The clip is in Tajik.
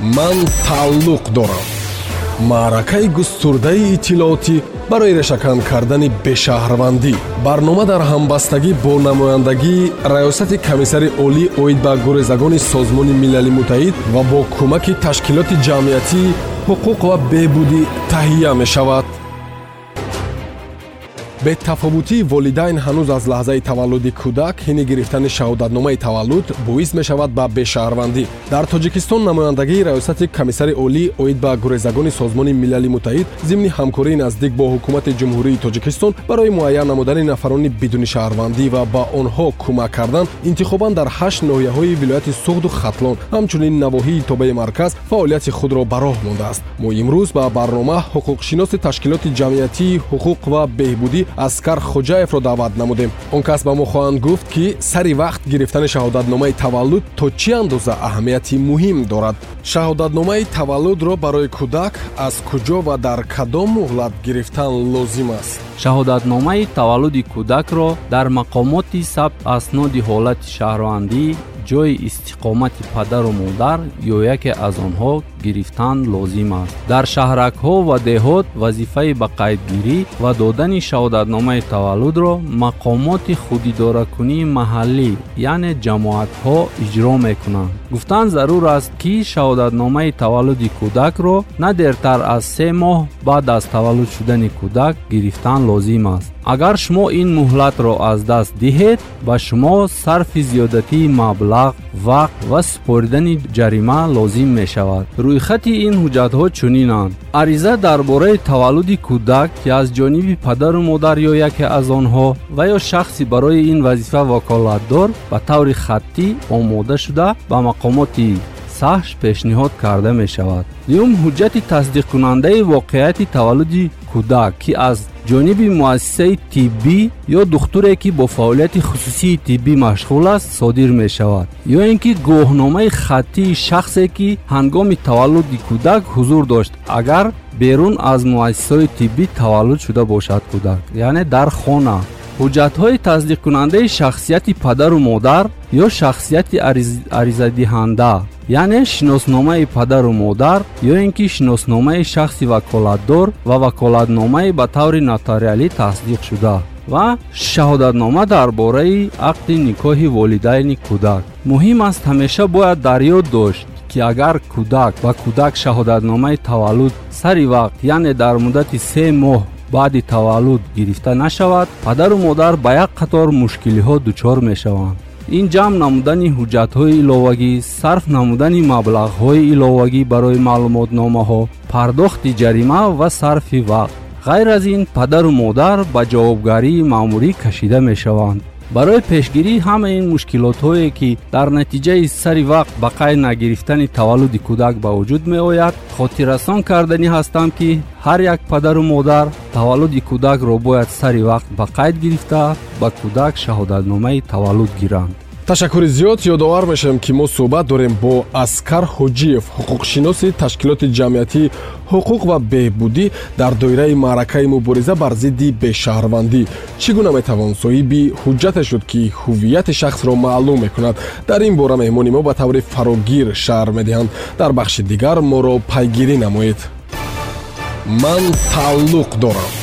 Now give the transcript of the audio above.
ман тааллуқ дорам. Маъракаи густурдаи иттилоотӣ барои решакан кардани бешаҳрвандӣ. Барнома дар ҳамбастагӣ бо намояндагии раёсати комиссари олӣ оид ба гурезагони созмони милали муттаҳид ва бо кӯмаки ташкилоти ҷамъиятии ҳуқуқ ва беҳбудӣ таҳия мешавад бетафовутии волидайн ҳанӯз аз лаҳзаи таваллуди кӯдак ҳини гирифтани шаҳодатномаи таваллуд боис мешавад ба бешаҳрвандӣ. Дар тоҷикистон намояндагии раёсати комиссари олӣ оид ба гурезагони созмони милали муттаҳид зимни ҳамкории наздик бо ҳукумати ҷумҳурии тоҷикистон барои муайян намудани нафарони бидуни шаҳрвандӣ ва ба онҳо кӯмак кардан интихобан дар ҳашт ноҳияҳои вилояти суғду хатлон. Ҳамчунин навоҳии тобаи марказ фаъолияти худро ба роҳ мондааст. Мо имрӯз ба барнома ҳуқуқшиноси ташкилоти ҷамъиятии ҳуқуқ ва беҳбудӣ аскар хоҷаевро даъват намудем. Он кас ба мо хоҳанд гуфт ки сари вақт гирифтани шаҳодатномаи таваллуд то чӣ андоза аҳамияти муҳим дорад? Шаҳодатномаи таваллудро барои кӯдак аз куҷо ва дар кадом муҳлат гирифтан лозим аст? Шаҳодатномаи таваллуди кӯдакро дар мақомоти сабт асноди ҳолати шаҳрвандӣ ҷойи истиқомати падару модар ё яке аз онҳо гирифтан лозим аст. Дар шаҳракҳо ва деҳот вазифаи ба қайдгирӣ ва додани шаҳодатномаи таваллудро мақомоти худидоракунии маҳаллӣ яъне ҷамоатҳо иҷро мекунанд. Гуфтан зарур аст ки шаҳодатномаи таваллуди кӯдакро на дертар аз се моҳ баъд аз таваллуд шудани кӯдак гирифтан лозим аст. Агар шумо ин муҳлатро аз даст диҳед ба шумо сарфи зиёдатии маблағ вақт ва супоридани ҷарима лозим мешавад рӯйхати ин ҳуҷҷатҳо чунинанд ариза дар бораи таваллуди кӯдак ки аз ҷониби падару модар ё яке аз онҳо ва ё шахси барои ин вазифа ваколатдор ба таври хаттӣ омода шуда ба мақомоти саҳш пешниҳод карда мешавад дуюм ҳуҷҷати тасдиқкунандаи воқеияти таваллуди кӯдак ки аз ҷониби муассисаи тиббӣ ё духтуре ки бо фаъолияти хусусии тиббӣ машғул аст содир мешавад ё ин ки гуvoҳномаи хаттии шахсе ки ҳангоми таваллуди кӯдак ҳузур дошт агар берун аз муассисаҳои тиббӣ таваллуд шуда бошад кӯдак яъне дар хона ҳуҷҷатҳои тасдиқкунандаи шахсияти падару модар ё шахсияти аризадиҳанда яъне шиносномаи падару модар ё ин ки шиносномаи шахси ваколатдор ва ваколатномае ба таври нотариалӣ тасдиқ шуда ва шаҳодатнома дар бораи ақди никоҳи волидайни кӯдак. Муҳим аст ҳамеша бояд дар ёд дошт ки агар кӯдак ба кӯдак шаҳодатномаи таваллуд сари вақт яъне дар муддати се моҳ баъди таваллуд гирифта нашавад падару модар ба як қатор мушкилиҳо дучор мешаванд ин ҷамъ намудани ҳуҷҷатҳои иловагӣ сарф намудани маблағҳои иловагӣ барои маълумотномаҳо пардохти ҷарима ва сарфи вақт. Ғайр аз ин падару модар ба ҷавобгарии маъмурӣ кашида мешаванд барои пешгирии ҳама ин мушкилотҳое ки дар натиҷаи сари вақт ба қайд нагирифтани таваллуди кӯдак ба вуҷуд меояд хотиррасон карданӣ ҳастам ки ҳар як падару модар таваллуди кӯдакро бояд сари вақт ба қайд гирифта ба кӯдак шаҳодатномаи таваллуд гиранд ташаккури зиёд ёдовар мешавем ки мо суҳбат дорем бо аскар ҳоҷиев ҳуқуқшиноси ташкилоти ҷамъиятии ҳуқуқ ва беҳбудӣ дар доираи маъракаи мубориза бар зидди бешаҳрвандӣ чӣ гуна метавон? Соҳиби ҳуҷҷате шуд ки ҳуввияти шахсро маълум мекунад. Дар ин бора меҳмони мо ба таври фарогир шаҳр медиҳанд. Дар бахши дигар моро пайгирӣ намоед. Ман тааллуқ дорам